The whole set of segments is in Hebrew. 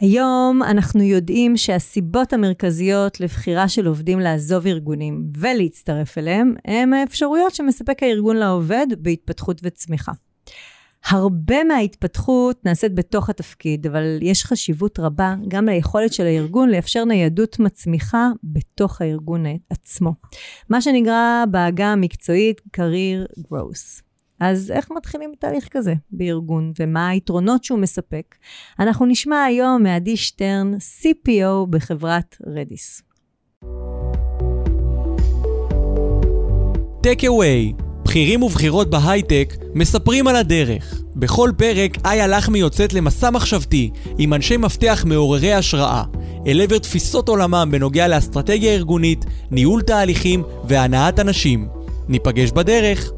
היום אנחנו יודעים שהסיבות המרכזיות לבחירה של עובדים לעזוב ארגונים ולהצטרף אליהם, הם האפשרויות שמספק הארגון לעובד בהתפתחות וצמיחה. הרבה מההתפתחות נעשית בתוך התפקיד, אבל יש חשיבות רבה גם ליכולת של הארגון לאפשר ניידות מצמיחה בתוך הארגון עצמו. מה שנקרא בעגה המקצועית career growth. אז איך מתחילים תהליך כזה בארגון, ומה היתרונות שהוא מספק? אנחנו נשמע היום מעדי שטרן, CPO בחברת רדיס. טק אווי, בכירים ובכירות בהייטק מספרים על הדרך. בכל פרק איה לחמי יוצאת למסע מחשבתי עם אנשי מפתח מעוררי השראה, אל עבר תפיסות עולמם בנוגע לאסטרטגיה ארגונית, ניהול תהליכים והנעת אנשים. ניפגש בדרך.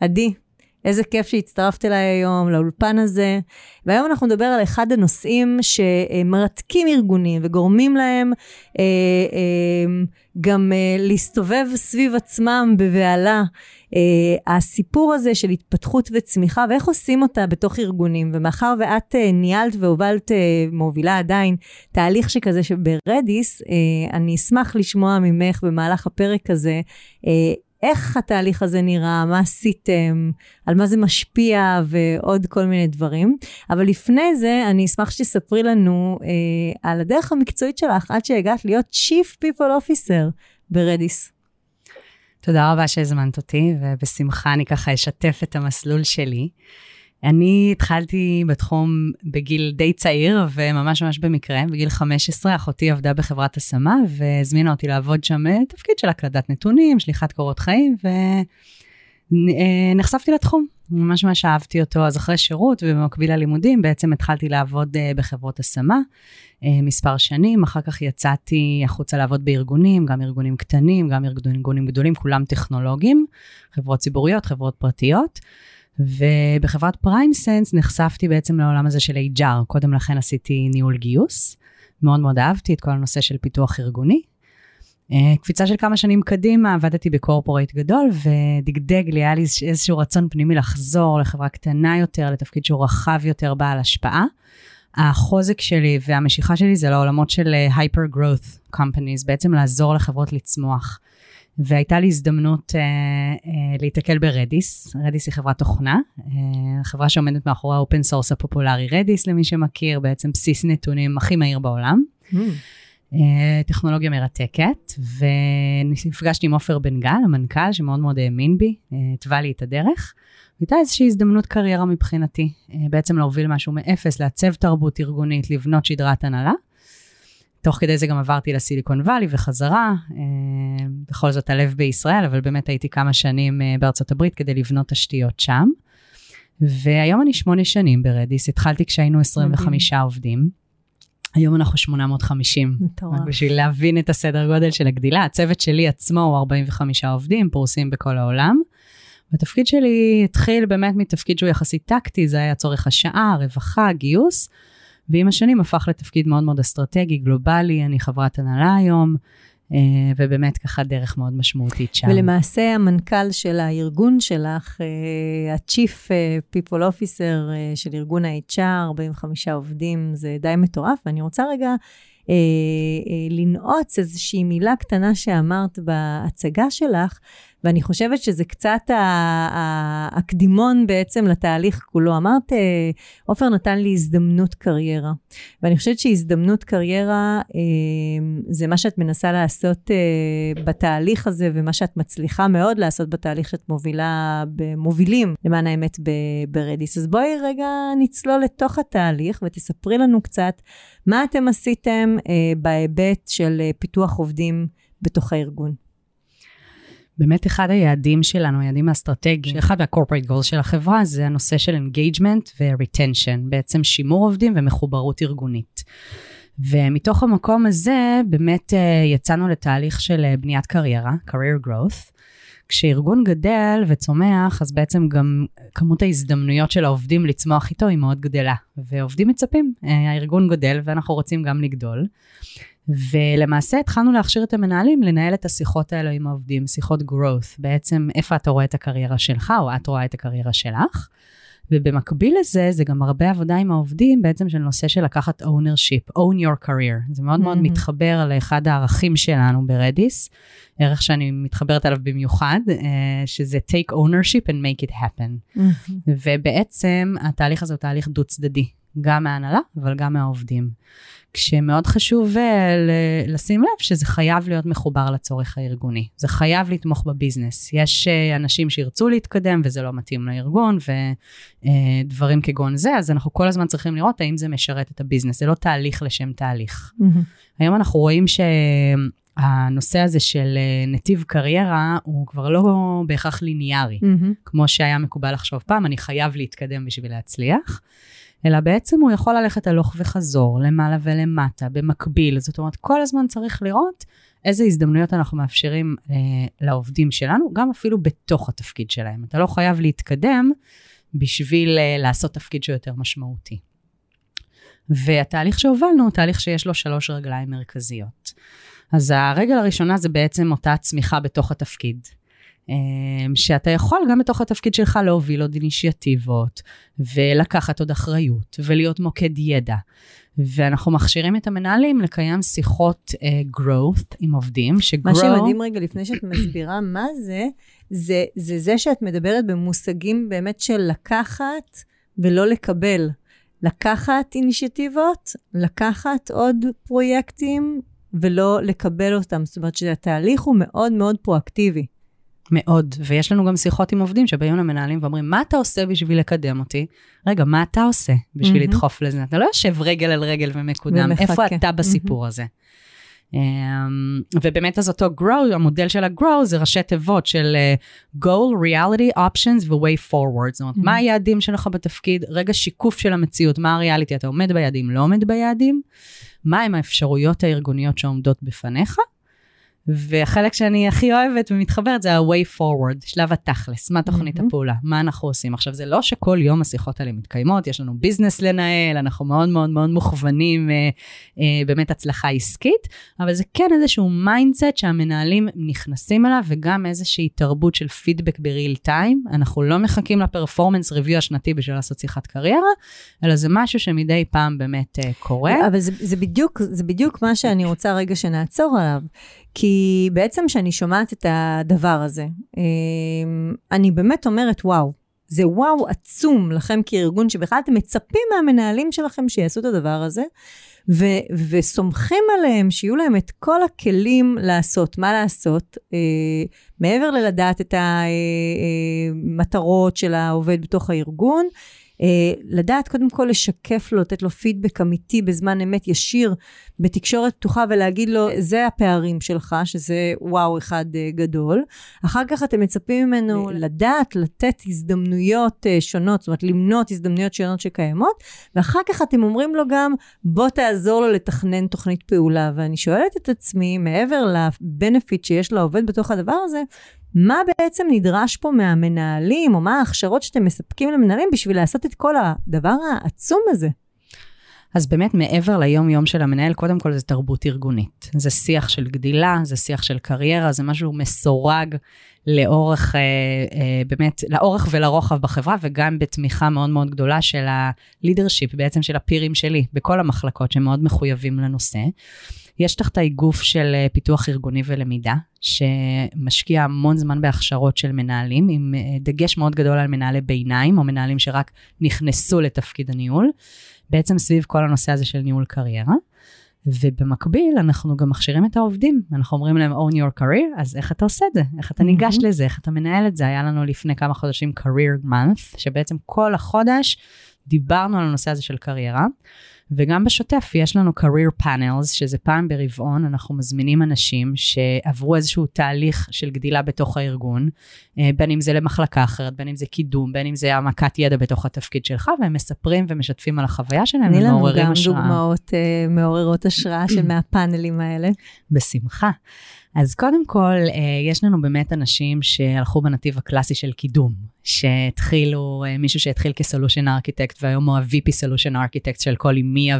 עדי, איזה כיף שהצטרפת אליי היום, לאולפן הזה. והיום אנחנו נדבר על אחד הנושאים שמרתקים ארגונים וגורמים להם אה, אה, גם אה, להסתובב סביב עצמם בבהלה. אה, הסיפור הזה של התפתחות וצמיחה ואיך עושים אותה בתוך ארגונים. ומאחר ואת אה, ניהלת והובלת, אה, מובילה עדיין, תהליך שכזה שברדיס, אה, אני אשמח לשמוע ממך במהלך הפרק הזה. אה, איך התהליך הזה נראה, מה עשיתם, על מה זה משפיע ועוד כל מיני דברים. אבל לפני זה, אני אשמח שתספרי לנו אה, על הדרך המקצועית שלך עד שהגעת להיות Chief People Officer ברדיס. תודה רבה שהזמנת אותי, ובשמחה אני ככה אשתף את המסלול שלי. אני התחלתי בתחום בגיל די צעיר, וממש ממש במקרה, בגיל 15, אחותי עבדה בחברת השמה, והזמינה אותי לעבוד שם אה, תפקיד של הקלדת נתונים, שליחת קורות חיים, ונחשפתי לתחום. ממש ממש אהבתי אותו, אז אחרי שירות ובמקביל ללימודים, בעצם התחלתי לעבוד אה, בחברות השמה אה, מספר שנים, אחר כך יצאתי החוצה לעבוד בארגונים, גם ארגונים קטנים, גם ארגונים גדולים, כולם טכנולוגיים, חברות ציבוריות, חברות פרטיות. ובחברת פריים סנס נחשפתי בעצם לעולם הזה של HR. קודם לכן עשיתי ניהול גיוס, מאוד מאוד אהבתי את כל הנושא של פיתוח ארגוני. אה, קפיצה של כמה שנים קדימה, עבדתי ב-corporate גדול, ודגדג לי, היה לי איזשהו רצון פנימי לחזור לחברה קטנה יותר, לתפקיד שהוא רחב יותר, בעל השפעה. החוזק שלי והמשיכה שלי זה לעולמות של hyper growth companies, בעצם לעזור לחברות לצמוח. והייתה לי הזדמנות אה, אה, להתקל ב-Redis, Redis היא חברת תוכנה, אה, חברה שעומדת מאחורי ה-open source הפופולרי Redis, למי שמכיר, בעצם בסיס נתונים הכי מהיר בעולם. Mm. אה, טכנולוגיה מרתקת, ונפגשתי עם עופר בן גל, המנכ"ל, שמאוד מאוד האמין בי, אה, התווה לי את הדרך. הייתה איזושהי הזדמנות קריירה מבחינתי, אה, בעצם להוביל משהו מאפס, לעצב תרבות ארגונית, לבנות שדרת הנהלה. תוך כדי זה גם עברתי לסיליקון וואלי וחזרה, אה, בכל זאת הלב בישראל, אבל באמת הייתי כמה שנים אה, בארצות הברית כדי לבנות תשתיות שם. והיום אני שמונה שנים ברדיס, התחלתי כשהיינו 25 מדהים. עובדים. היום אנחנו 850. מטורף. רק בשביל להבין את הסדר גודל של הגדילה. הצוות שלי עצמו הוא 45 עובדים, פרוסים בכל העולם. והתפקיד שלי התחיל באמת מתפקיד שהוא יחסית טקטי, זה היה צורך השעה, רווחה, גיוס. ועם השנים הפך לתפקיד מאוד מאוד אסטרטגי, גלובלי, אני חברת הנהלה היום, אה, ובאמת ככה דרך מאוד משמעותית שם. ולמעשה המנכ"ל של הארגון שלך, אה, ה-Chief אה, People Officer של ארגון ה-HR, 45 עובדים, זה די מטורף, ואני רוצה רגע לנעוץ איזושהי מילה קטנה שאמרת בהצגה שלך, ואני חושבת שזה קצת הקדימון בעצם לתהליך כולו. אמרת, אה, עופר נתן לי הזדמנות קריירה, ואני חושבת שהזדמנות קריירה זה מה שאת מנסה לעשות בתהליך הזה, ומה שאת מצליחה מאוד לעשות בתהליך שאת מובילה, מובילים, למען האמת, ברדיס. אז בואי רגע נצלול לתוך התהליך ותספרי לנו קצת מה אתם עשיתם אה, בהיבט של אה, פיתוח עובדים בתוך הארגון? באמת אחד היעדים שלנו, היעדים האסטרטגיים, אחד מה-corporate של החברה זה הנושא של engagement ו-retention, בעצם שימור עובדים ומחוברות ארגונית. ומתוך המקום הזה באמת אה, יצאנו לתהליך של אה, בניית קריירה, career growth, כשארגון גדל וצומח, אז בעצם גם כמות ההזדמנויות של העובדים לצמוח איתו היא מאוד גדלה. ועובדים מצפים, אה, הארגון גדל ואנחנו רוצים גם לגדול. ולמעשה התחלנו להכשיר את המנהלים לנהל את השיחות האלו עם העובדים, שיחות growth, בעצם איפה אתה רואה את הקריירה שלך, או את רואה את הקריירה שלך. ובמקביל לזה, זה גם הרבה עבודה עם העובדים, בעצם של נושא של לקחת ownership, own your career. זה מאוד mm-hmm. מאוד מתחבר לאחד הערכים שלנו ברדיס, ערך שאני מתחברת עליו במיוחד, אה, שזה take ownership and make it happen. Mm-hmm. ובעצם התהליך הזה הוא תהליך דו-צדדי, גם מההנהלה, אבל גם מהעובדים. כשמאוד חשוב uh, לשים לב שזה חייב להיות מחובר לצורך הארגוני. זה חייב לתמוך בביזנס. יש uh, אנשים שירצו להתקדם וזה לא מתאים לארגון, ודברים uh, כגון זה, אז אנחנו כל הזמן צריכים לראות האם זה משרת את הביזנס. זה לא תהליך לשם תהליך. Mm-hmm. היום אנחנו רואים ש... הנושא הזה של נתיב קריירה הוא כבר לא בהכרח ליניארי, mm-hmm. כמו שהיה מקובל לחשוב פעם, אני חייב להתקדם בשביל להצליח. אלא בעצם הוא יכול ללכת הלוך וחזור, למעלה ולמטה, במקביל. זאת אומרת, כל הזמן צריך לראות איזה הזדמנויות אנחנו מאפשרים אה, לעובדים שלנו, גם אפילו בתוך התפקיד שלהם. אתה לא חייב להתקדם בשביל אה, לעשות תפקיד שהוא יותר משמעותי. והתהליך שהובלנו הוא תהליך שיש לו שלוש רגליים מרכזיות. אז הרגל הראשונה זה בעצם אותה צמיחה בתוך התפקיד. אמ, שאתה יכול גם בתוך התפקיד שלך להוביל עוד אינישיאטיבות, ולקחת עוד אחריות, ולהיות מוקד ידע. ואנחנו מכשירים את המנהלים לקיים שיחות uh, growth עם עובדים, ש-grow... מה שמדהים רגע, לפני שאת מסבירה מה זה, זה, זה זה שאת מדברת במושגים באמת של לקחת ולא לקבל. לקחת אינישיאטיבות, לקחת עוד פרויקטים ולא לקבל אותם. זאת אומרת שהתהליך הוא מאוד מאוד פרואקטיבי. מאוד, ויש לנו גם שיחות עם עובדים שבאים למנהלים ואומרים, מה אתה עושה בשביל לקדם אותי? רגע, מה אתה עושה בשביל mm-hmm. לדחוף לזה? אתה לא יושב רגל על רגל ומקודם, ומחכה. איפה אתה בסיפור mm-hmm. הזה? Um, ובאמת אז אותו grow, המודל של ה-grow זה ראשי תיבות של uh, goal, reality, options ו-way forward. זאת אומרת, mm-hmm. מה היעדים שלך בתפקיד? רגע שיקוף של המציאות, מה הריאליטי? אתה עומד ביעדים, לא עומד ביעדים? מה הם האפשרויות הארגוניות שעומדות בפניך? והחלק שאני הכי אוהבת ומתחברת זה ה-way forward, שלב התכלס, מה תוכנית mm-hmm. הפעולה, מה אנחנו עושים. עכשיו, זה לא שכל יום השיחות האלה מתקיימות, יש לנו business לנהל, אנחנו מאוד מאוד מאוד מוכוונים אה, אה, באמת הצלחה עסקית, אבל זה כן איזשהו mindset שהמנהלים נכנסים אליו, וגם איזושהי תרבות של פידבק ב-real time. אנחנו לא מחכים ל-performance review השנתי בשביל לעשות שיחת קריירה, אלא זה משהו שמדי פעם באמת אה, קורה. אבל זה, זה, בדיוק, זה בדיוק מה שאני רוצה רגע שנעצור עליו. כי בעצם כשאני שומעת את הדבר הזה, אמ, אני באמת אומרת, וואו, זה וואו עצום לכם כארגון, שבכלל אתם מצפים מהמנהלים שלכם שיעשו את הדבר הזה, ו- וסומכים עליהם שיהיו להם את כל הכלים לעשות, מה לעשות, אה, מעבר ללדעת את המטרות אה, אה, של העובד בתוך הארגון, אה, לדעת קודם כל לשקף לו, לתת לו פידבק אמיתי בזמן אמת ישיר, בתקשורת פתוחה ולהגיד לו, זה הפערים שלך, שזה וואו אחד אה, גדול. אחר כך אתם מצפים ממנו לדעת, לתת הזדמנויות אה, שונות, זאת אומרת, למנות הזדמנויות שונות שקיימות, ואחר כך אתם אומרים לו גם, בוא תעזור לו לתכנן תוכנית פעולה. ואני שואלת את עצמי, מעבר לבנפיט שיש לעובד בתוך הדבר הזה, מה בעצם נדרש פה מהמנהלים, או מה ההכשרות שאתם מספקים למנהלים בשביל לעשות את כל הדבר העצום הזה? אז באמת מעבר ליום-יום של המנהל, קודם כל זה תרבות ארגונית. זה שיח של גדילה, זה שיח של קריירה, זה משהו מסורג לאורך, אה, אה, באמת, לאורך ולרוחב בחברה, וגם בתמיכה מאוד מאוד גדולה של הלידרשיפ, בעצם של הפירים שלי, בכל המחלקות שמאוד מחויבים לנושא. יש תחתי גוף של אה, פיתוח ארגוני ולמידה, שמשקיע המון זמן בהכשרות של מנהלים, עם אה, דגש מאוד גדול על מנהלי ביניים, או מנהלים שרק נכנסו לתפקיד הניהול, בעצם סביב כל הנושא הזה של ניהול קריירה. ובמקביל, אנחנו גם מכשירים את העובדים. אנחנו אומרים להם, own your career, אז איך אתה עושה את זה? איך אתה ניגש mm-hmm. לזה? איך אתה מנהל את זה? היה לנו לפני כמה חודשים career month, שבעצם כל החודש דיברנו על הנושא הזה של קריירה. וגם בשוטף יש לנו career panels, שזה פעם ברבעון, אנחנו מזמינים אנשים שעברו איזשהו תהליך של גדילה בתוך הארגון, אה, בין אם זה למחלקה אחרת, בין אם זה קידום, בין אם זה העמקת ידע בתוך התפקיד שלך, והם מספרים ומשתפים על החוויה שלהם, ומעוררים השראה. תני לנו גם דוגמאות uh, מעוררות השראה של מהפאנלים האלה. בשמחה. אז קודם כל, אה, יש לנו באמת אנשים שהלכו בנתיב הקלאסי של קידום, שהתחילו, אה, מישהו שהתחיל כסולושן ארכיטקט והיום הוא ה-VP solution architect של כל EMEA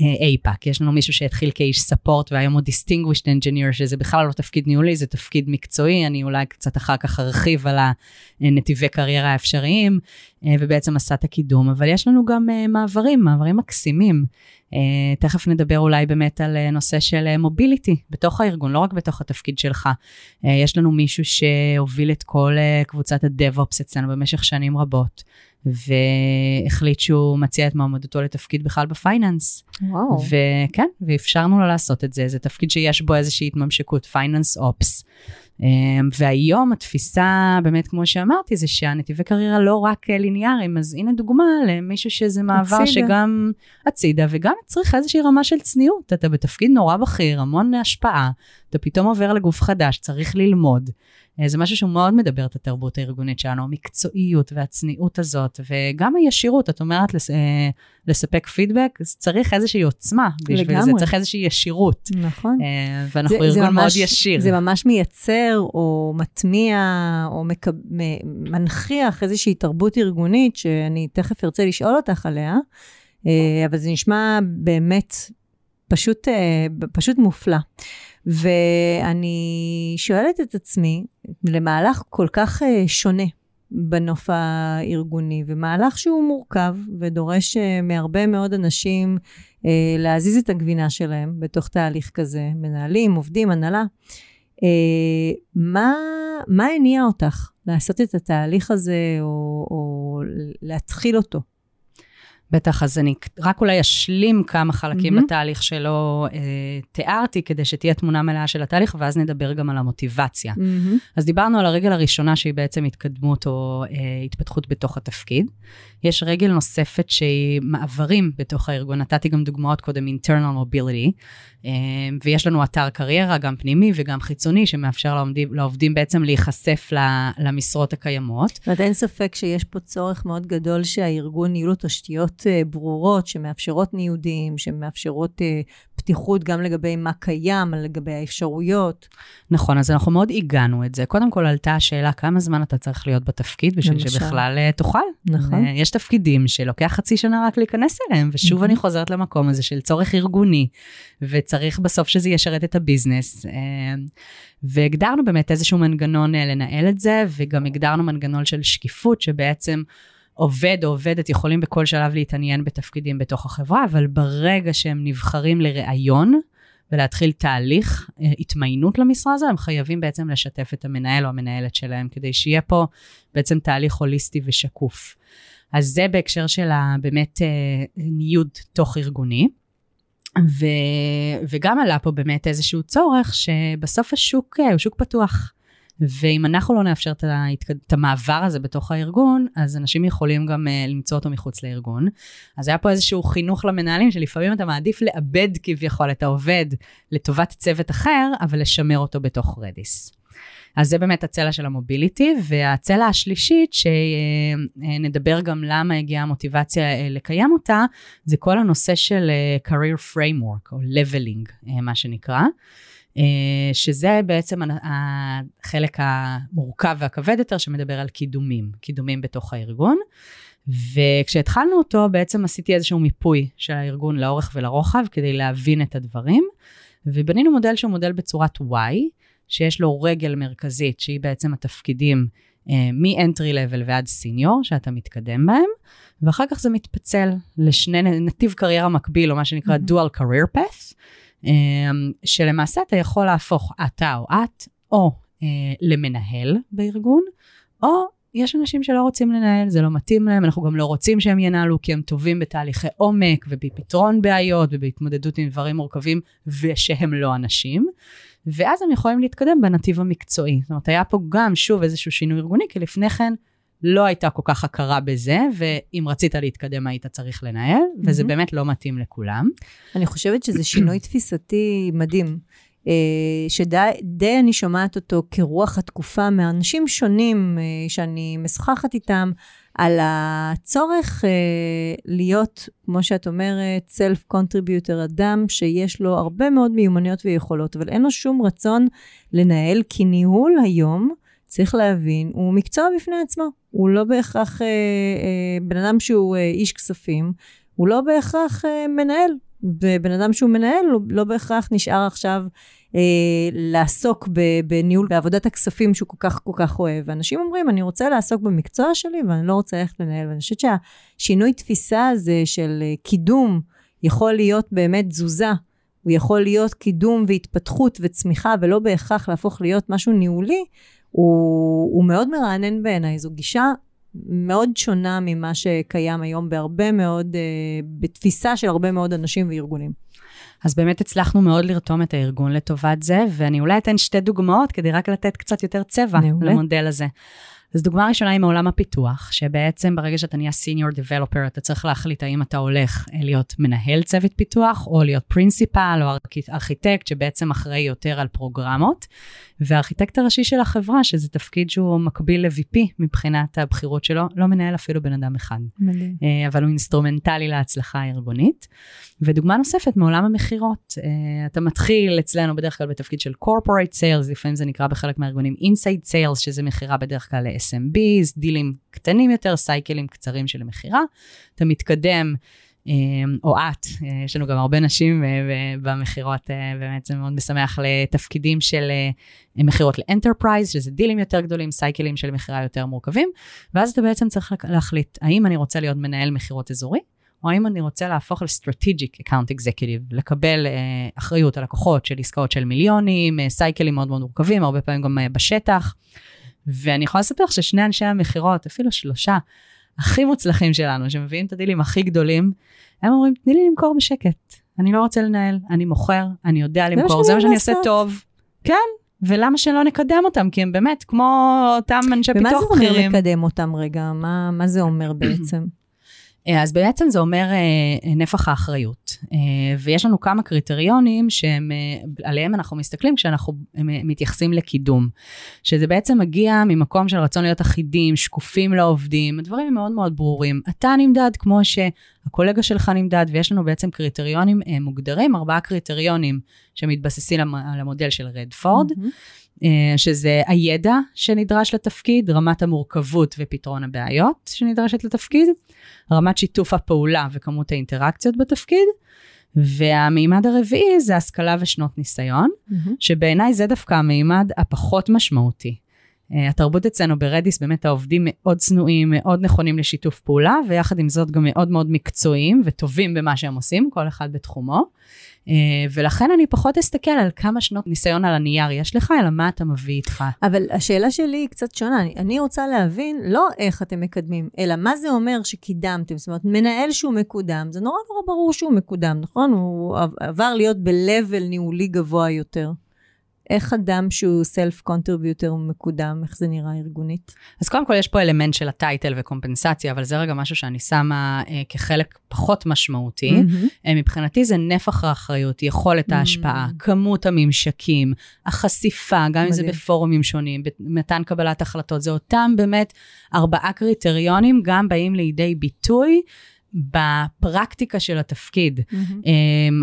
APAC. יש לנו מישהו שהתחיל כאיש support והיום הוא Distinguished Engineer, שזה בכלל לא תפקיד ניהולי, זה תפקיד מקצועי, אני אולי קצת אחר כך ארחיב על הנתיבי קריירה האפשריים, ובעצם עשה את הקידום. אבל יש לנו גם מעברים, מעברים מקסימים. תכף נדבר אולי באמת על נושא של mobility בתוך הארגון, לא רק בתוך התפקיד שלך. יש לנו מישהו שהוביל את כל קבוצת ה-DevOps אצלנו במשך שנים רבות, והחליט שהוא מציע את מועמדותו לתפקיד בכלל ב-finance. וואו. וכן, ואפשרנו לו לעשות את זה, זה תפקיד שיש בו איזושהי התממשקות, finance ops. אמ, והיום התפיסה, באמת, כמו שאמרתי, זה שהנתיבי קריירה לא רק ליניאריים, אז הנה דוגמה למישהו שזה מעבר הצידה. שגם הצידה, וגם צריך איזושהי רמה של צניעות. אתה בתפקיד נורא בכיר, המון השפעה, אתה פתאום עובר לגוף חדש, צריך ללמוד. אה, זה משהו שהוא מאוד מדבר את התרבות הארגונית שלנו, המקצועיות והצניעות הזאת, וגם הישירות, את אומרת לס, אה, לספק פידבק, אז צריך איזושהי עוצמה בשביל לגמרי. זה, צריך איזושהי ישירות. נכון. אה, ואנחנו זה, ארגון זה ממש, מאוד ישיר. זה ממש מייצר או מטמיע או מקב, מנכיח איזושהי תרבות ארגונית, שאני תכף ארצה לשאול אותך עליה, אבל זה נשמע באמת פשוט, פשוט מופלא. ואני שואלת את עצמי, למהלך כל כך אה, שונה בנוף הארגוני, ומהלך שהוא מורכב ודורש אה, מהרבה מאוד אנשים אה, להזיז את הגבינה שלהם בתוך תהליך כזה, מנהלים, עובדים, הנהלה. מה, מה הניע אותך לעשות את התהליך הזה, או, או להתחיל אותו? בטח, אז אני רק אולי אשלים כמה חלקים mm-hmm. בתהליך שלא אה, תיארתי, כדי שתהיה תמונה מלאה של התהליך, ואז נדבר גם על המוטיבציה. Mm-hmm. אז דיברנו על הרגל הראשונה, שהיא בעצם התקדמות או אה, התפתחות בתוך התפקיד. יש רגל נוספת שהיא מעברים בתוך הארגון, נתתי גם דוגמאות קודם, internal mobility, אה, ויש לנו אתר קריירה, גם פנימי וגם חיצוני, שמאפשר לעובדים, לעובדים בעצם להיחשף למשרות הקיימות. זאת אומרת, אין ספק שיש פה צורך מאוד גדול שהארגון יהיו לו תשתיות אה, ברורות, שמאפשרות ניודים, שמאפשרות אה, פתיחות גם לגבי מה קיים, לגבי האפשרויות. נכון, אז אנחנו מאוד עיגנו את זה. קודם כל עלתה השאלה כמה זמן אתה צריך להיות בתפקיד בשביל למשל. שבכלל תוכל. נכון. יש תפקידים שלוקח חצי שנה רק להיכנס אליהם, ושוב אני חוזרת למקום הזה של צורך ארגוני, וצריך בסוף שזה ישרת את הביזנס. אה, והגדרנו באמת איזשהו מנגנון אה, לנהל את זה, וגם הגדרנו מנגנון של שקיפות, שבעצם עובד או עובדת יכולים בכל שלב להתעניין בתפקידים בתוך החברה, אבל ברגע שהם נבחרים לראיון, ולהתחיל תהליך אה, התמיינות למשרה הזו, הם חייבים בעצם לשתף את המנהל או המנהלת שלהם, כדי שיהיה פה בעצם תהליך הוליסטי ושקוף. אז זה בהקשר של באמת אה, ניוד תוך ארגוני. ו, וגם עלה פה באמת איזשהו צורך שבסוף השוק אה, הוא שוק פתוח. ואם אנחנו לא נאפשר את, את המעבר הזה בתוך הארגון, אז אנשים יכולים גם uh, למצוא אותו מחוץ לארגון. אז היה פה איזשהו חינוך למנהלים, שלפעמים אתה מעדיף לאבד כביכול את העובד לטובת צוות אחר, אבל לשמר אותו בתוך רדיס. אז זה באמת הצלע של המוביליטי, והצלע השלישית, שנדבר גם למה הגיעה המוטיבציה אה, לקיים אותה, זה כל הנושא של אה, career framework, או leveling, אה, מה שנקרא. שזה בעצם החלק המורכב והכבד יותר שמדבר על קידומים, קידומים בתוך הארגון. וכשהתחלנו אותו, בעצם עשיתי איזשהו מיפוי של הארגון לאורך ולרוחב כדי להבין את הדברים, ובנינו מודל שהוא מודל בצורת Y, שיש לו רגל מרכזית, שהיא בעצם התפקידים אה, מ-entry level ועד senior, שאתה מתקדם בהם, ואחר כך זה מתפצל לשני נתיב קריירה מקביל, או מה שנקרא mm-hmm. dual career path, אה, שלמעשה אתה יכול להפוך אתה או את, או אה, למנהל בארגון, או יש אנשים שלא רוצים לנהל, זה לא מתאים להם, אנחנו גם לא רוצים שהם ינהלו, כי הם טובים בתהליכי עומק ובפתרון בעיות ובהתמודדות עם דברים מורכבים, ושהם לא אנשים. ואז הם יכולים להתקדם בנתיב המקצועי. זאת אומרת, היה פה גם שוב איזשהו שינוי ארגוני, כי לפני כן לא הייתה כל כך הכרה בזה, ואם רצית להתקדם היית צריך לנהל, mm-hmm. וזה באמת לא מתאים לכולם. אני חושבת שזה שינוי תפיסתי מדהים. אה, שדי אני שומעת אותו כרוח התקופה מאנשים שונים אה, שאני משוחחת איתם, על הצורך אה, להיות, כמו שאת אומרת, self-contributor, אדם שיש לו הרבה מאוד מיומנויות ויכולות, אבל אין לו שום רצון לנהל, כי ניהול היום, צריך להבין, הוא מקצוע בפני עצמו. הוא לא בהכרח אה, אה, בן אדם שהוא אה, איש כספים, הוא לא בהכרח אה, מנהל. ובן אדם שהוא מנהל, הוא לא בהכרח נשאר עכשיו אה, לעסוק בניהול, בעבודת הכספים שהוא כל כך כל כך אוהב. ואנשים אומרים, אני רוצה לעסוק במקצוע שלי, ואני לא רוצה ללכת לנהל. ואני חושבת שהשינוי תפיסה הזה של אה, קידום יכול להיות באמת תזוזה. הוא יכול להיות קידום והתפתחות וצמיחה, ולא בהכרח להפוך להיות משהו ניהולי, הוא, הוא מאוד מרענן בעיניי. זו גישה מאוד שונה ממה שקיים היום בהרבה מאוד, אה, בתפיסה של הרבה מאוד אנשים וארגונים. אז באמת הצלחנו מאוד לרתום את הארגון לטובת זה, ואני אולי אתן שתי דוגמאות כדי רק לתת קצת יותר צבע מעולה. למודל הזה. אז דוגמה ראשונה היא מעולם הפיתוח, שבעצם ברגע שאתה נהיה senior developer, אתה צריך להחליט האם אתה הולך להיות מנהל צוות פיתוח, או להיות פרינסיפל, או ארכיטקט, שבעצם אחראי יותר על פרוגרמות. וה-architect הראשי של החברה, שזה תפקיד שהוא מקביל ל-VP מבחינת הבכירות שלו, לא מנהל אפילו בן אדם אחד. מדהים. אה, אבל הוא אינסטרומנטלי להצלחה הארגונית. ודוגמה נוספת מעולם המכירות, אה, אתה מתחיל אצלנו בדרך כלל בתפקיד של corporate sales, לפעמים זה נקרא בחלק מהארגונים inside sales, שזה מכירה בדרך כלל ל-SMBs, דילים קטנים יותר, cycle-ים קצרים של מכירה. אתה מתקדם. אמ, או את, אה, יש לנו גם הרבה נשים אה, במכירות, אה, באמת זה מאוד משמח לתפקידים של מכירות ל-enterprise, שזה דילים יותר גדולים, cycle-ים של מכירה יותר מורכבים, ואז אתה בעצם צריך להחליט, האם אני רוצה להיות מנהל מכירות אזורי, או האם אני רוצה להפוך ל-strategic account executive, לקבל uh, אחריות על לקוחות של עסקאות של מיליונים, uh, cycle-ים מאוד מאוד מורכבים, הרבה פעמים גם uh, בשטח. ואני יכולה לספר לך ששני אנשי המכירות, אפילו שלושה, הכי מוצלחים שלנו, שמביאים את הדילים הכי גדולים, הם אומרים, תני לי למכור בשקט. אני לא רוצה לנהל, אני מוכר, אני יודע למכור, זה מה שאני עושה טוב. כן, ולמה שלא נקדם אותם? כי הם באמת כמו אותם אנשי פיתוח בכירים. ומה זה אומר לקדם אותם רגע? מה, מה זה אומר בעצם? אה, אז בעצם זה אומר אה, נפח האחריות. אה, ויש לנו כמה קריטריונים שעליהם אנחנו מסתכלים כשאנחנו מתייחסים לקידום. שזה בעצם מגיע ממקום של רצון להיות אחידים, שקופים לעובדים, הדברים מאוד מאוד ברורים. אתה נמדד כמו שהקולגה שלך נמדד, ויש לנו בעצם קריטריונים מוגדרים, ארבעה קריטריונים שמתבססים על המודל של רדפורד. Mm-hmm. אה, שזה הידע שנדרש לתפקיד, רמת המורכבות ופתרון הבעיות שנדרשת לתפקיד, רמת שיתוף הפעולה וכמות האינטראקציות בתפקיד, והמימד הרביעי זה השכלה ושנות ניסיון, mm-hmm. שבעיניי זה דווקא המימד הפחות משמעותי. Uh, התרבות אצלנו ברדיס, באמת העובדים מאוד צנועים, מאוד נכונים לשיתוף פעולה, ויחד עם זאת גם מאוד מאוד מקצועיים וטובים במה שהם עושים, כל אחד בתחומו. Uh, ולכן אני פחות אסתכל על כמה שנות ניסיון על הנייר יש לך, אלא מה אתה מביא איתך. אבל השאלה שלי היא קצת שונה. אני רוצה להבין לא איך אתם מקדמים, אלא מה זה אומר שקידמתם. זאת אומרת, מנהל שהוא מקודם, זה נורא נורא ברור שהוא מקודם, נכון? הוא עבר להיות ב-level ניהולי גבוה יותר. איך אדם שהוא self contributor מקודם, איך זה נראה ארגונית? אז קודם כל יש פה אלמנט של ה-title וקומפנסציה, אבל זה רגע משהו שאני שמה אה, כחלק פחות משמעותי. Mm-hmm. אה, מבחינתי זה נפח האחריות, יכולת mm-hmm. ההשפעה, כמות הממשקים, החשיפה, גם מדהים. אם זה בפורומים שונים, במתן קבלת החלטות, זה אותם באמת ארבעה קריטריונים, גם באים לידי ביטוי. בפרקטיקה של התפקיד, mm-hmm.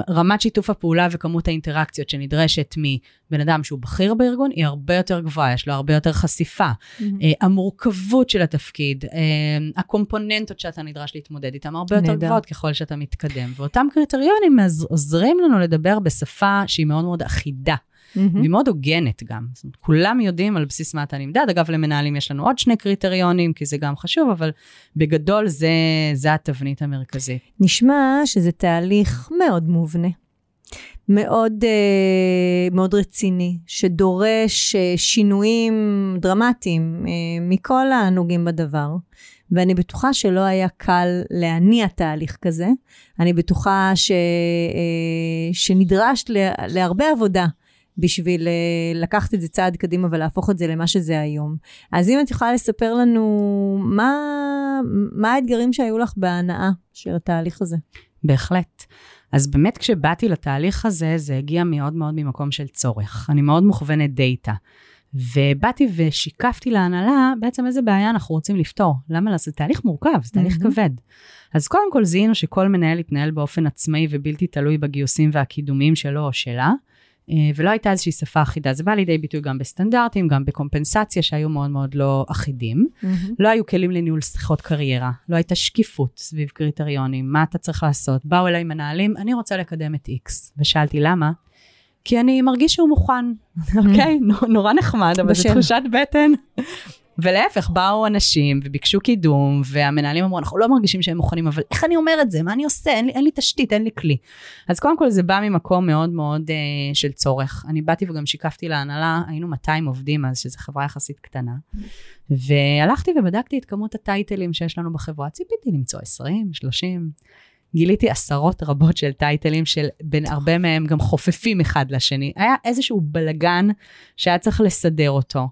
רמת שיתוף הפעולה וכמות האינטראקציות שנדרשת מבן אדם שהוא בכיר בארגון, היא הרבה יותר גבוהה, יש לו הרבה יותר חשיפה. Mm-hmm. המורכבות של התפקיד, אמ, הקומפוננטות שאתה נדרש להתמודד איתן, הרבה יותר נדע. גבוהות ככל שאתה מתקדם. ואותם קריטריונים עוזרים לנו לדבר בשפה שהיא מאוד מאוד אחידה. Mm-hmm. והיא מאוד הוגנת גם. זאת אומרת, כולם יודעים על בסיס מה אתה נמדד. אגב, למנהלים יש לנו עוד שני קריטריונים, כי זה גם חשוב, אבל בגדול זה, זה התבנית המרכזית. נשמע שזה תהליך מאוד מובנה. מאוד, uh, מאוד רציני, שדורש uh, שינויים דרמטיים uh, מכל הנוגעים בדבר. ואני בטוחה שלא היה קל להניע תהליך כזה. אני בטוחה ש, uh, שנדרש להרבה עבודה בשביל אה, לקחת את זה צעד קדימה ולהפוך את זה למה שזה היום. אז אם את יכולה לספר לנו מה, מה האתגרים שהיו לך בהנאה של התהליך הזה. בהחלט. אז באמת כשבאתי לתהליך הזה, זה הגיע מאוד מאוד ממקום של צורך. אני מאוד מוכוונת דאטה. ובאתי ושיקפתי להנהלה בעצם איזה בעיה אנחנו רוצים לפתור. למה? זה תהליך מורכב, זה תהליך mm-hmm. כבד. אז קודם כל זיהינו שכל מנהל יתנהל באופן עצמאי ובלתי תלוי בגיוסים והקידומים שלו או שלה. אה, ולא הייתה איזושהי שפה אחידה. זה בא לידי ביטוי גם בסטנדרטים, גם בקומפנסציה שהיו מאוד מאוד לא אחידים. Mm-hmm. לא היו כלים לניהול שיחות קריירה, לא הייתה שקיפות סביב קריטריונים, מה אתה צריך לעשות. באו אליי מנהלים, אני רוצה לקדם את X. ושאלתי למה? כי אני מרגיש שהוא מוכן, אוקיי? נורא נחמד, אבל זו תחושת בטן. ולהפך, באו אנשים וביקשו קידום, והמנהלים אמרו, אנחנו לא מרגישים שהם מוכנים, אבל איך אני אומר את זה? מה אני עושה? אין לי, אין לי תשתית, אין לי כלי. אז קודם כל זה בא ממקום מאוד מאוד uh, של צורך. אני באתי וגם שיקפתי להנהלה, היינו 200 עובדים אז, שזו חברה יחסית קטנה. והלכתי ובדקתי את כמות הטייטלים שיש לנו בחברה. ציפיתי למצוא 20, 30. גיליתי עשרות רבות של טייטלים של בין הרבה מהם גם חופפים אחד לשני. היה איזשהו בלגן שהיה צריך לסדר אותו.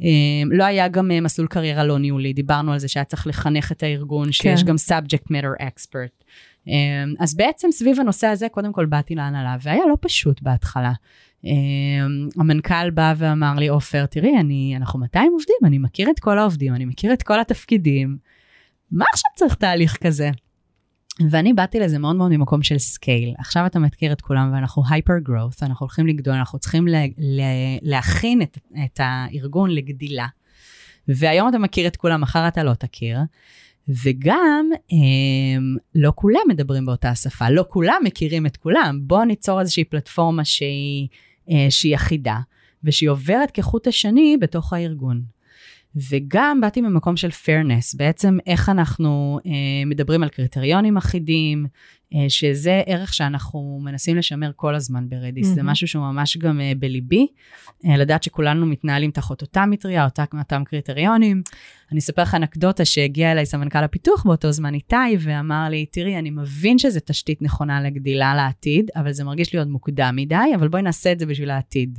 אמ, לא היה גם אה, מסלול קריירה לא ניהולי, דיברנו על זה שהיה צריך לחנך את הארגון, שיש כן. גם subject matter expert. אמ, אז בעצם סביב הנושא הזה, קודם כל באתי להנהלה, והיה לא פשוט בהתחלה. אמ, המנכ"ל בא ואמר לי, עופר, תראי, אני, אנחנו 200 עובדים, אני מכיר את כל העובדים, אני מכיר את כל התפקידים. מה עכשיו צריך תהליך כזה? ואני באתי לזה מאוד מאוד ממקום של scale. עכשיו אתה מכיר את כולם ואנחנו hyper growth, אנחנו הולכים לגדול, אנחנו צריכים לה, לה, להכין את, את הארגון לגדילה. והיום אתה מכיר את כולם, מחר אתה לא תכיר. וגם, הם, לא כולם מדברים באותה שפה, לא כולם מכירים את כולם. בואו ניצור איזושהי פלטפורמה שהיא, אה, שהיא אחידה, ושהיא עוברת כחוט השני בתוך הארגון. וגם באתי ממקום של fairness, בעצם איך אנחנו אה, מדברים על קריטריונים אחידים, שזה ערך שאנחנו מנסים לשמר כל הזמן ברדיס, mm-hmm. זה משהו שהוא ממש גם אה, בליבי, אה, לדעת שכולנו מתנהלים תחת אותה מטריה, אותה, אותם קריטריונים. אני אספר לך אנקדוטה שהגיע אליי סמנכ"ל הפיתוח באותו זמן איתי, ואמר לי, תראי, אני מבין שזו תשתית נכונה לגדילה לעתיד, אבל זה מרגיש לי עוד מוקדם מדי, אבל בואי נעשה את זה בשביל העתיד.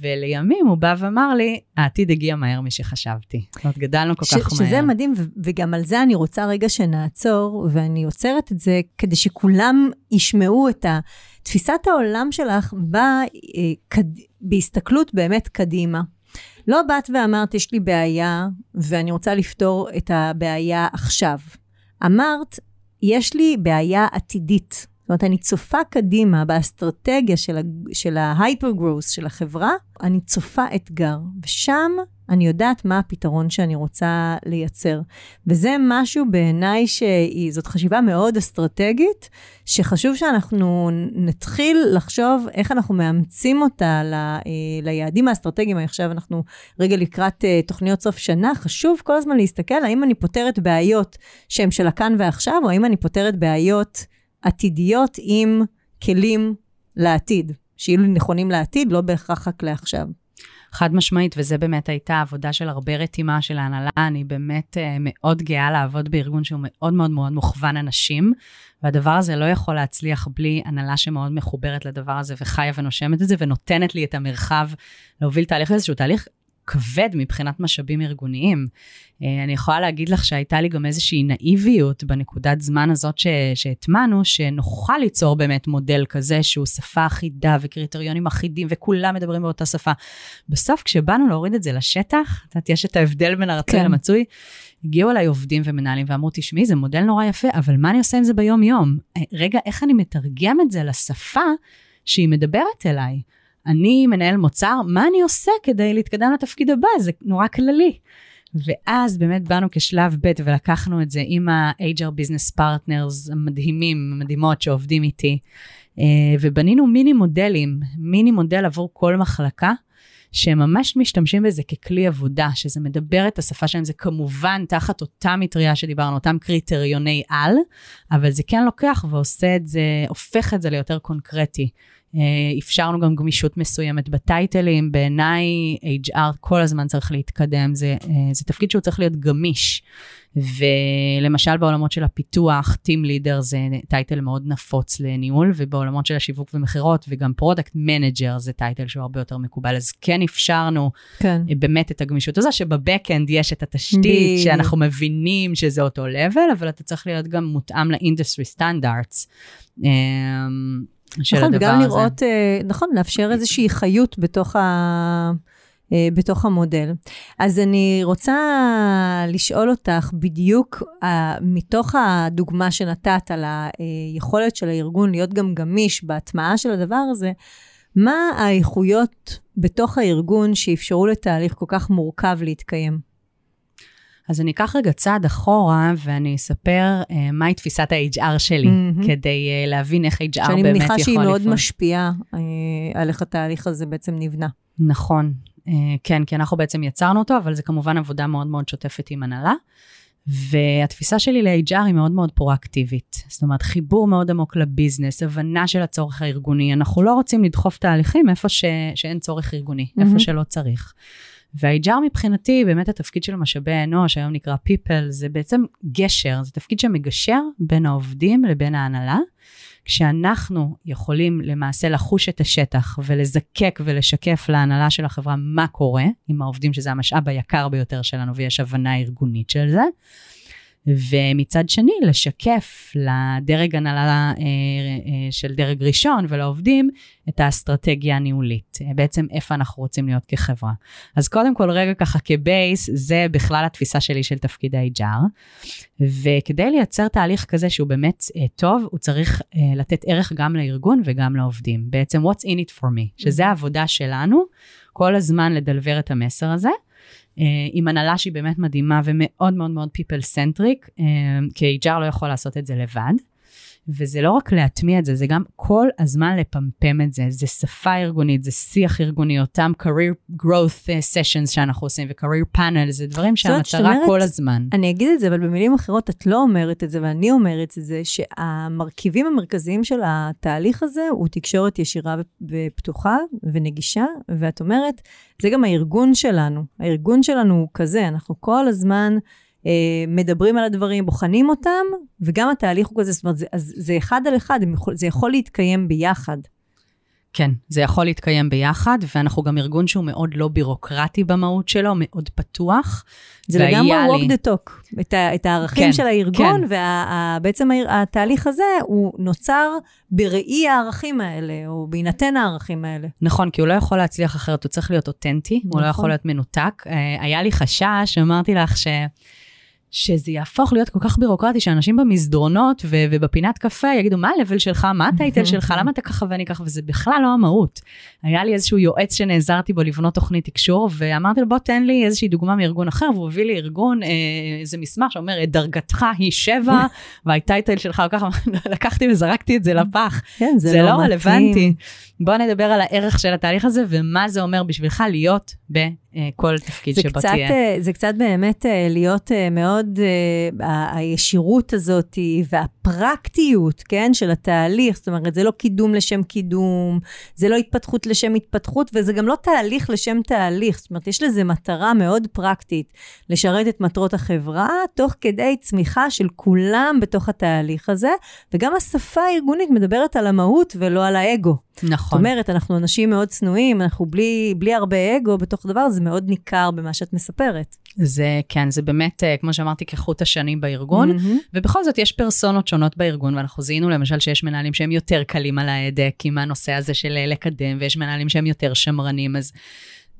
ולימים הוא בא ואמר לי, העתיד הגיע מהר משחשבתי. זאת אומרת, גדלנו כל ש- כך שזה מהר. שזה מדהים, וגם על זה אני רוצה רגע שנעצור, ואני עוצרת את זה כדי שכולם ישמעו את ה... תפיסת העולם שלך באה אה, קד... בהסתכלות באמת קדימה. לא באת ואמרת, יש לי בעיה, ואני רוצה לפתור את הבעיה עכשיו. אמרת, יש לי בעיה עתידית. זאת אומרת, אני צופה קדימה באסטרטגיה של ההייפר-גרוס של החברה, אני צופה אתגר, ושם אני יודעת מה הפתרון שאני רוצה לייצר. וזה משהו בעיניי שזאת חשיבה מאוד אסטרטגית, שחשוב שאנחנו נתחיל לחשוב איך אנחנו מאמצים אותה ל, אה, ליעדים האסטרטגיים. עכשיו אנחנו רגע לקראת אה, תוכניות סוף שנה, חשוב כל הזמן להסתכל האם אני פותרת בעיות שהן של הכאן ועכשיו, או האם אני פותרת בעיות עתידיות עם כלים לעתיד, שיהיו נכונים לעתיד, לא בהכרח רק לעכשיו. חד משמעית, וזה באמת הייתה עבודה של הרבה רתימה של ההנהלה. אני באמת uh, מאוד גאה לעבוד בארגון שהוא מאוד מאוד מאוד מוכוון אנשים, והדבר הזה לא יכול להצליח בלי הנהלה שמאוד מחוברת לדבר הזה וחיה ונושמת את זה, ונותנת לי את המרחב להוביל תהליך איזשהו תהליך כבד מבחינת משאבים ארגוניים. אה, אני יכולה להגיד לך שהייתה לי גם איזושהי נאיביות בנקודת זמן הזאת שהטמענו, שנוכל ליצור באמת מודל כזה שהוא שפה אחידה וקריטריונים אחידים וכולם מדברים באותה שפה. בסוף כשבאנו להוריד את זה לשטח, את יודעת, יש את ההבדל בין הרצוי כן. למצוי, הגיעו אליי עובדים ומנהלים ואמרו, תשמעי, זה מודל נורא יפה, אבל מה אני עושה עם זה ביום-יום? אה, רגע, איך אני מתרגם את זה לשפה שהיא מדברת אליי? אני מנהל מוצר, מה אני עושה כדי להתקדם לתפקיד הבא? זה נורא כללי. ואז באמת באנו כשלב ב' ולקחנו את זה עם ה-HR Business Partners המדהימים, המדהימות שעובדים איתי, אה, ובנינו מיני מודלים, מיני מודל עבור כל מחלקה, שהם ממש משתמשים בזה ככלי עבודה, שזה מדבר את השפה שלהם, זה כמובן תחת אותה מטריה שדיברנו, אותם קריטריוני על, אבל זה כן לוקח ועושה את זה, הופך את זה ליותר קונקרטי. אה, אפשרנו גם גמישות מסוימת ב-title-ים, בעיניי HR כל הזמן צריך להתקדם, זה, אה, זה תפקיד שהוא צריך להיות גמיש. ולמשל בעולמות של הפיתוח, Team Leader זה title מאוד נפוץ לניהול, ובעולמות של השיווק ומכירות, וגם Product Manager זה title שהוא הרבה יותר מקובל. אז כן אפשרנו כן. באמת את הגמישות הזו, שב-backend יש את התשתית, ב... שאנחנו מבינים שזה אותו level, אבל אתה צריך להיות גם מותאם ל-industry standards. של נכון, הדבר הזה. נכון, וגם לראות, נכון, לאפשר איזושהי חיות בתוך ה... אה, בתוך המודל. אז אני רוצה לשאול אותך בדיוק uh, מתוך הדוגמה שנתת על היכולת של הארגון להיות גם גמיש בהטמעה של הדבר הזה, מה האיכויות בתוך הארגון שאפשרו לתהליך כל כך מורכב להתקיים? אז אני אקח רגע צעד אחורה ואני אספר uh, מהי תפיסת ה-HR שלי, mm-hmm. כדי uh, להבין איך HR באמת יכול לפעול. שאני מניחה שהיא מאוד לפעול. משפיעה uh, על איך התהליך הזה בעצם נבנה. נכון, uh, כן, כי אנחנו בעצם יצרנו אותו, אבל זה כמובן עבודה מאוד מאוד שוטפת עם הנהלה. והתפיסה שלי ל-HR היא מאוד מאוד פרואקטיבית. זאת אומרת, חיבור מאוד עמוק לביזנס, הבנה של הצורך הארגוני. אנחנו לא רוצים לדחוף תהליכים איפה ש... שאין צורך ארגוני, mm-hmm. איפה שלא צריך. וה-HR מבחינתי, באמת התפקיד של משאבי האנוש, היום נקרא people, זה בעצם גשר, זה תפקיד שמגשר בין העובדים לבין ההנהלה. כשאנחנו יכולים למעשה לחוש את השטח ולזקק ולשקף להנהלה של החברה מה קורה עם העובדים, שזה המשאב היקר ביותר שלנו ויש הבנה ארגונית של זה, ומצד שני, לשקף לדרג הנהלה אה, אה, של דרג ראשון ולעובדים את האסטרטגיה הניהולית, אה, בעצם איפה אנחנו רוצים להיות כחברה. אז קודם כל, רגע ככה כבייס, זה בכלל התפיסה שלי של תפקיד ה-HR, וכדי לייצר תהליך כזה שהוא באמת טוב, הוא צריך לתת ערך גם לארגון וגם לעובדים. בעצם, what's in it for me, שזה העבודה שלנו, כל הזמן לדלבר את המסר הזה. אה, עם הנהלה שהיא באמת מדהימה ומאוד מאוד מאוד people centric, אה, כי HR לא יכול לעשות את זה לבד. וזה לא רק להטמיע את זה, זה גם כל הזמן לפמפם את זה. זה שפה ארגונית, זה שיח ארגוני, אותם career growth אה, sessions שאנחנו עושים, ו-career panel, זה דברים שהמטרה אומרת, כל הזמן. אני אגיד את זה, אבל במילים אחרות את לא אומרת את זה, ואני אומרת את זה, שהמרכיבים המרכזיים של התהליך הזה הוא תקשורת ישירה ופתוחה ונגישה, ואת אומרת, זה גם הארגון שלנו. הארגון שלנו הוא כזה, אנחנו כל הזמן... אה, מדברים על הדברים, בוחנים אותם, וגם התהליך הוא כזה, זאת אומרת, זה, אז זה אחד על אחד, זה יכול להתקיים ביחד. כן, זה יכול להתקיים ביחד, ואנחנו גם ארגון שהוא מאוד לא בירוקרטי במהות שלו, מאוד פתוח. זה לגמרי walk the talk, את, ה, את הערכים כן, של הארגון, כן. ובעצם התהליך הזה הוא נוצר בראי הערכים האלה, או בהינתן הערכים האלה. נכון, כי הוא לא יכול להצליח אחרת, הוא צריך להיות אותנטי, נכון. הוא לא נכון. יכול להיות מנותק. אה, היה לי חשש, אמרתי לך ש... שזה יהפוך להיות כל כך בירוקרטי, שאנשים במסדרונות ו- ובפינת קפה יגידו, מה ה-level שלך, מה הטייטל שלך, למה אתה ככה ואני ככה, וזה בכלל לא המהות. היה לי איזשהו יועץ שנעזרתי בו לבנות תוכנית תקשור, ואמרתי לו, בוא תן לי איזושהי דוגמה מארגון אחר, והוא הביא לי ארגון, אה, איזה מסמך שאומר, דרגתך היא שבע, והטייטל שלך, ככה, לקחתי וזרקתי את זה לפח. כן, זה, זה לא, לא רלוונטי. בוא נדבר על הערך של התהליך הזה, ומה זה אומר בשבילך להיות בכל תפקיד שבו תהיה. אה, זה קצת באמת אה, להיות אה, מאוד, הישירות הזאת והפרקטיות, כן, של התהליך. זאת אומרת, זה לא קידום לשם קידום, זה לא התפתחות לשם התפתחות, וזה גם לא תהליך לשם תהליך. זאת אומרת, יש לזה מטרה מאוד פרקטית, לשרת את מטרות החברה, תוך כדי צמיחה של כולם בתוך התהליך הזה, וגם השפה הארגונית מדברת על המהות ולא על האגו. נכון. זאת אומרת, אנחנו אנשים מאוד צנועים, אנחנו בלי, בלי הרבה אגו בתוך הדבר, זה מאוד ניכר במה שאת מספרת. זה, כן, זה באמת, אה, כמו שאמרתי, כחוט השני בארגון, mm-hmm. ובכל זאת יש פרסונות שונות בארגון, ואנחנו זיהינו למשל שיש מנהלים שהם יותר קלים על ההדק עם הנושא הזה של אה, לקדם, ויש מנהלים שהם יותר שמרנים, אז...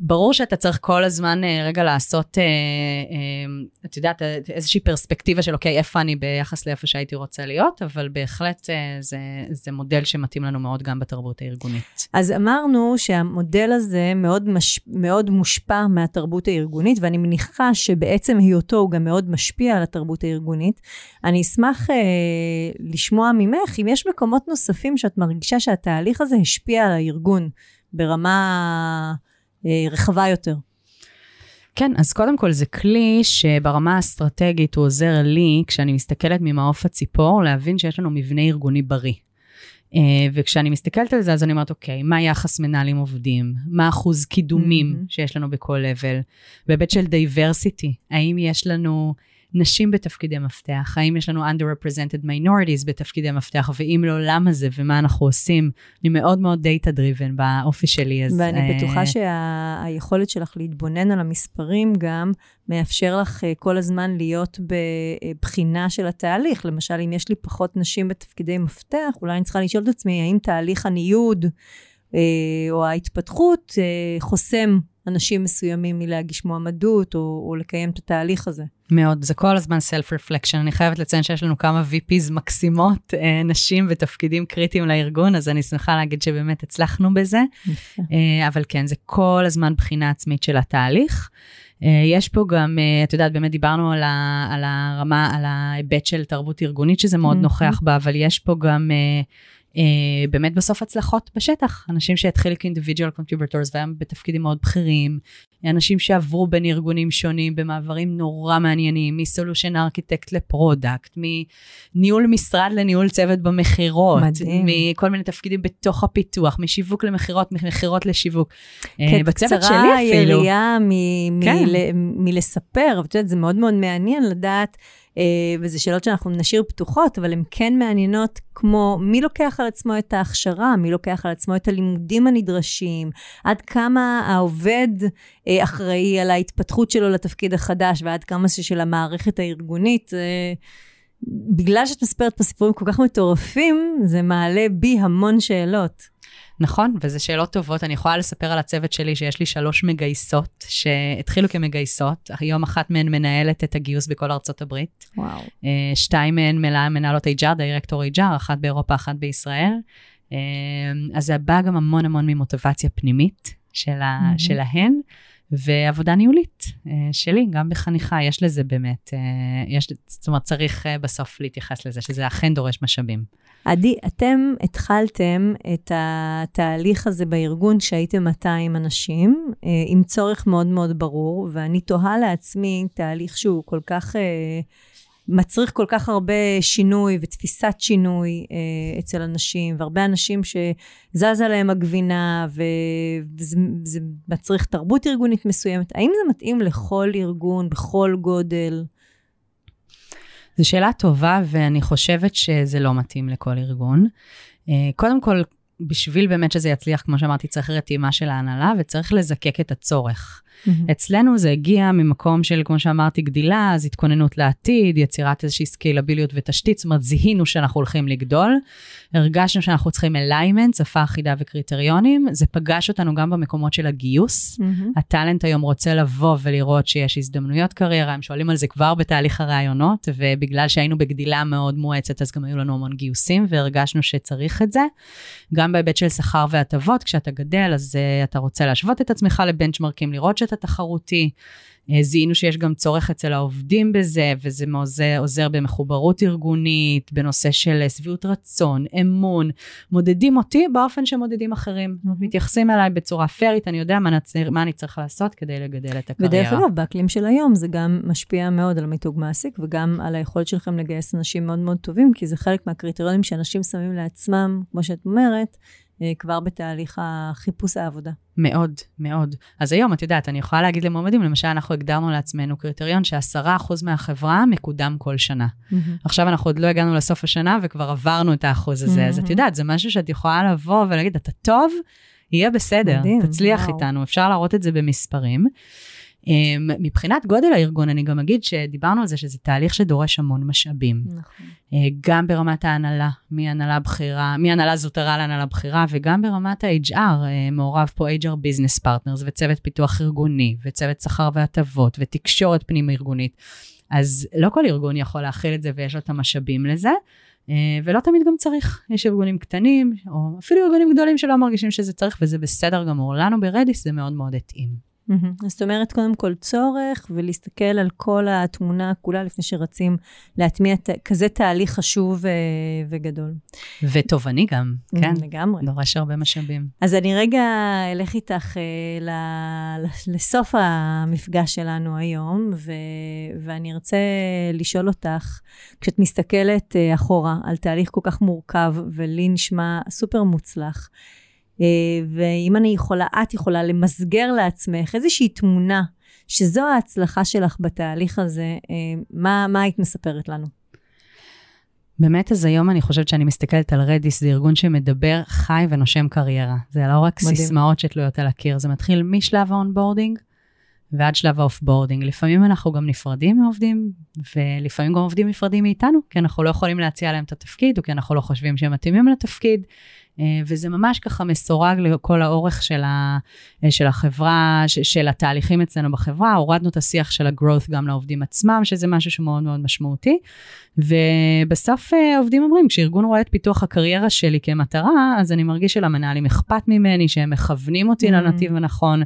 ברור שאתה צריך כל הזמן אה, רגע לעשות, אה, אה, את יודעת, איזושהי פרספקטיבה של אוקיי, איפה אני ביחס לאיפה שהייתי רוצה להיות, אבל בהחלט זה, זה מודל שמתאים לנו מאוד גם בתרבות הארגונית. אז אמרנו שהמודל הזה מאוד, מש, מאוד מושפע מהתרבות הארגונית, ואני מניחה שבעצם היותו הוא גם מאוד משפיע על התרבות הארגונית. אני אשמח אה, לשמוע ממך אם יש מקומות נוספים שאת מרגישה שהתהליך הזה השפיע על הארגון ברמה... אה, רחבה יותר. כן, אז קודם כל זה כלי שברמה האסטרטגית הוא עוזר לי, כשאני מסתכלת ממעוף הציפור, להבין שיש לנו מבנה ארגוני בריא. Uh, וכשאני מסתכלת על זה, אז אני אומרת, אוקיי, מה יחס מנהלים עובדים? מה אחוז קידומים mm-hmm. שיש לנו בכל level? בהיבט של diversity, האם יש לנו נשים בתפקידי מפתח? האם יש לנו underrepresented minorities בתפקידי מפתח? ואם לא, למה זה ומה אנחנו עושים? אני מאוד מאוד data driven באופי שלי, אז... ואני uh... בטוחה שהיכולת שלך להתבונן על המספרים גם מאפשר לך uh, כל הזמן להיות בבחינה של התהליך. למשל, אם יש לי פחות נשים בתפקידי מפתח, אולי אני צריכה לשאול את עצמי, האם תהליך הניוד... אה, או ההתפתחות אה, חוסם אנשים מסוימים מלהגיש מועמדות או, או לקיים את התהליך הזה. מאוד, זה כל הזמן self-reflection. אני חייבת לציין שיש לנו כמה VPs מקסימות, אה, נשים בתפקידים קריטיים לארגון, אז אני שמחה להגיד שבאמת הצלחנו בזה. אבל כן, זה כל הזמן בחינה עצמית של התהליך. יש פה גם, את יודעת, באמת דיברנו על, ה, על הרמה, על ההיבט של תרבות ארגונית, שזה מאוד נוכח בה, אבל יש פה גם... Uh, באמת בסוף הצלחות בשטח, אנשים שהתחילו כ-individual contributors והיום בתפקידים מאוד בכירים, אנשים שעברו בין ארגונים שונים במעברים נורא מעניינים, מסולושן ארכיטקט לפרודקט, מניהול משרד לניהול צוות במכירות, מכל מיני תפקידים בתוך הפיתוח, משיווק למכירות, ממכירות לשיווק. כן, בצוות שלי אפילו. קצרה היריעה כן. מלספר, ואת יודעת, זה מאוד מאוד מעניין לדעת. אה, וזה שאלות שאנחנו נשאיר פתוחות, אבל הן כן מעניינות כמו מי לוקח על עצמו את ההכשרה, מי לוקח על עצמו את הלימודים הנדרשים, עד כמה העובד אה, אחראי על ההתפתחות שלו לתפקיד החדש, ועד כמה של המערכת הארגונית. אה, בגלל שאת מספרת פה סיפורים כל כך מטורפים, זה מעלה בי המון שאלות. נכון, וזה שאלות טובות. אני יכולה לספר על הצוות שלי שיש לי שלוש מגייסות שהתחילו כמגייסות. היום אחת מהן מנהלת את הגיוס בכל ארצות הברית. וואו. אה, שתיים מהן מנהלות HR, דירקטור HR, אחת באירופה, אחת בישראל. אה, אז זה בא גם המון המון ממוטיבציה פנימית של mm-hmm. שלהן. ועבודה ניהולית uh, שלי, גם בחניכה, יש לזה באמת, יש, זאת אומרת, צריך בסוף להתייחס לזה, שזה אכן דורש משאבים. עדי, אתם התחלתם את התהליך הזה בארגון כשהייתם 200 אנשים, uh, עם צורך מאוד מאוד ברור, ואני תוהה לעצמי תהליך שהוא כל כך... Uh, מצריך כל כך הרבה שינוי ותפיסת שינוי אה, אצל אנשים, והרבה אנשים שזזה להם הגבינה, וזה מצריך תרבות ארגונית מסוימת. האם זה מתאים לכל ארגון, בכל גודל? זו שאלה טובה, ואני חושבת שזה לא מתאים לכל ארגון. אה, קודם כל, בשביל באמת שזה יצליח, כמו שאמרתי, צריך רתימה של ההנהלה וצריך לזקק את הצורך. Mm-hmm. אצלנו זה הגיע ממקום של, כמו שאמרתי, גדילה, אז התכוננות לעתיד, יצירת איזושהי סקיילביליות ותשתית, זאת אומרת, זיהינו שאנחנו הולכים לגדול, הרגשנו שאנחנו צריכים אליימנט, שפה אחידה וקריטריונים, זה פגש אותנו גם במקומות של הגיוס. Mm-hmm. הטאלנט היום רוצה לבוא ולראות שיש הזדמנויות קריירה, הם שואלים על זה כבר בתהליך הראיונות, ובגלל שהיינו בגדילה מאוד מואצת, אז גם היו לנו המון גיוסים, והרגשנו שצריך את זה. גם בהיבט של שכר והטבות, כשאתה גדל, אז uh, אתה רוצה להשוות את עצמך לבנצ'מרקים, לראות שאתה תחרותי. אה, זיהינו שיש גם צורך אצל העובדים בזה, וזה עוזר, עוזר במחוברות ארגונית, בנושא של שביעות רצון, אמון. מודדים אותי באופן שמודדים אחרים. Mm-hmm. מתייחסים אליי בצורה פיירית, אני יודע מה, נצר, מה אני צריך לעשות כדי לגדל את הקריירה. ודרך אגב, באקלים של היום זה גם משפיע מאוד על המיתוג מעסיק, וגם על היכולת שלכם לגייס אנשים מאוד מאוד טובים, כי זה חלק מהקריטריונים שאנשים שמים לעצמם, כמו שאת אומרת, אה, כבר בתהליך החיפוש העבודה. מאוד, מאוד. אז היום, את יודעת, אני יכולה להגיד למועמדים, למשל, אנחנו הגדרנו לעצמנו קריטריון שעשרה אחוז מהחברה מקודם כל שנה. Mm-hmm. עכשיו אנחנו עוד לא הגענו לסוף השנה וכבר עברנו את האחוז הזה, mm-hmm. אז את יודעת, זה משהו שאת יכולה לבוא ולהגיד, אתה טוב, יהיה בסדר, מדהים, תצליח וואו. איתנו, אפשר להראות את זה במספרים. אמ, מבחינת גודל הארגון, אני גם אגיד שדיברנו על זה שזה תהליך שדורש המון משאבים. נכון. אה, גם ברמת ההנהלה, מהנהלה בכירה, מהנהלה זוטרה להנהלה בכירה, וגם ברמת ה-HR, אה, מעורב פה HR Business Partners וצוות פיתוח ארגוני, וצוות שכר והטבות, ותקשורת פנים-ארגונית. אז לא כל ארגון יכול להכיל את זה ויש לו את המשאבים לזה. אה, ולא תמיד גם צריך, יש ארגונים קטנים, או אפילו ארגונים גדולים שלא מרגישים שזה צריך, וזה בסדר גמור. לנו ברדיס זה מאוד מאוד התאים. Mm-hmm. זאת אומרת, קודם כל צורך, ולהסתכל על כל התמונה כולה לפני שרצים להטמיע כזה תהליך חשוב uh, וגדול. ותובעני גם, mm, כן. לגמרי. דורש הרבה משאבים. אז אני רגע אלך איתך uh, ל- לסוף המפגש שלנו היום, ו- ואני ארצה לשאול אותך, כשאת מסתכלת אה, אחורה על תהליך כל כך מורכב, ולי נשמע סופר מוצלח, אה, ואם אני יכולה, את יכולה למסגר לעצמך איזושהי תמונה שזו ההצלחה שלך בתהליך הזה, אה, מה, מה היית מספרת לנו? באמת, אז היום אני חושבת שאני מסתכלת על Redis, זה ארגון שמדבר, חי ונושם קריירה. זה לא רק מדהים. סיסמאות שתלויות על הקיר, זה מתחיל משלב ה onboarding ועד שלב ה offboarding. לפעמים אנחנו גם נפרדים מעובדים, ולפעמים גם עובדים נפרדים מאיתנו, כי אנחנו לא יכולים להציע להם את התפקיד, או כי אנחנו לא חושבים שהם מתאימים לתפקיד. וזה ממש ככה מסורג לכל האורך של, ה, של החברה, של התהליכים אצלנו בחברה. הורדנו את השיח של ה growth גם לעובדים עצמם, שזה משהו שמאוד מאוד משמעותי. ובסוף עובדים אומרים, כשארגון רואה את פיתוח הקריירה שלי כמטרה, אז אני מרגיש שלמנהלים אכפת ממני, שהם מכוונים אותי mm-hmm. לנתיב הנכון,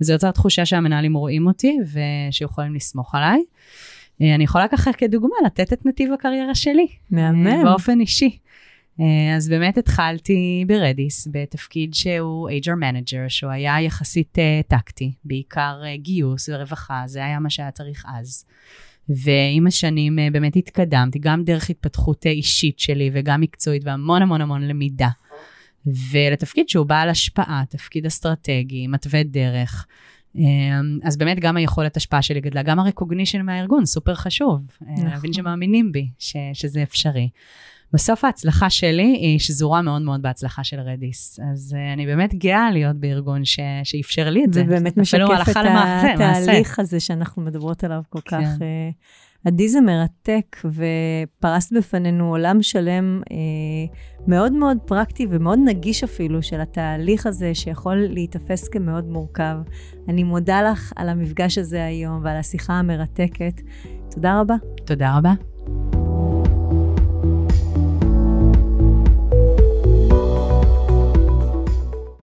וזה יוצר תחושה שהמנהלים רואים אותי ושיכולים לסמוך עליי. אה, אני יכולה ככה כדוגמה לתת את נתיב הקריירה שלי. מהמם. אה, באופן אישי. אה, אז באמת התחלתי ברדיס בתפקיד שהוא HR Manager, שהוא היה יחסית טקטי, בעיקר גיוס ורווחה, זה היה מה שהיה צריך אז. ועם השנים באמת התקדמתי, גם דרך התפתחות אישית שלי וגם מקצועית והמון המון המון למידה. ולתפקיד שהוא בעל השפעה, תפקיד אסטרטגי, מתווה דרך. אמ, אז באמת גם היכולת השפעה שלי גדלה, גם הרקוגנישן מהארגון, סופר חשוב. אה, נכון. להבין שמאמינים בי, ש, שזה אפשרי. בסוף ההצלחה שלי היא שזורה מאוד מאוד בהצלחה של רדיס. אז uh, אני באמת גאה להיות בארגון ש, שאפשר לי את זה. זה באמת משקף את התהליך הזה שאנחנו מדברות עליו כל כן. כך. Uh, עדי זה מרתק, ופרסת בפנינו עולם שלם אה, מאוד מאוד פרקטי ומאוד נגיש אפילו של התהליך הזה, שיכול להיתפס כמאוד מורכב. אני מודה לך על המפגש הזה היום ועל השיחה המרתקת. תודה רבה. תודה רבה.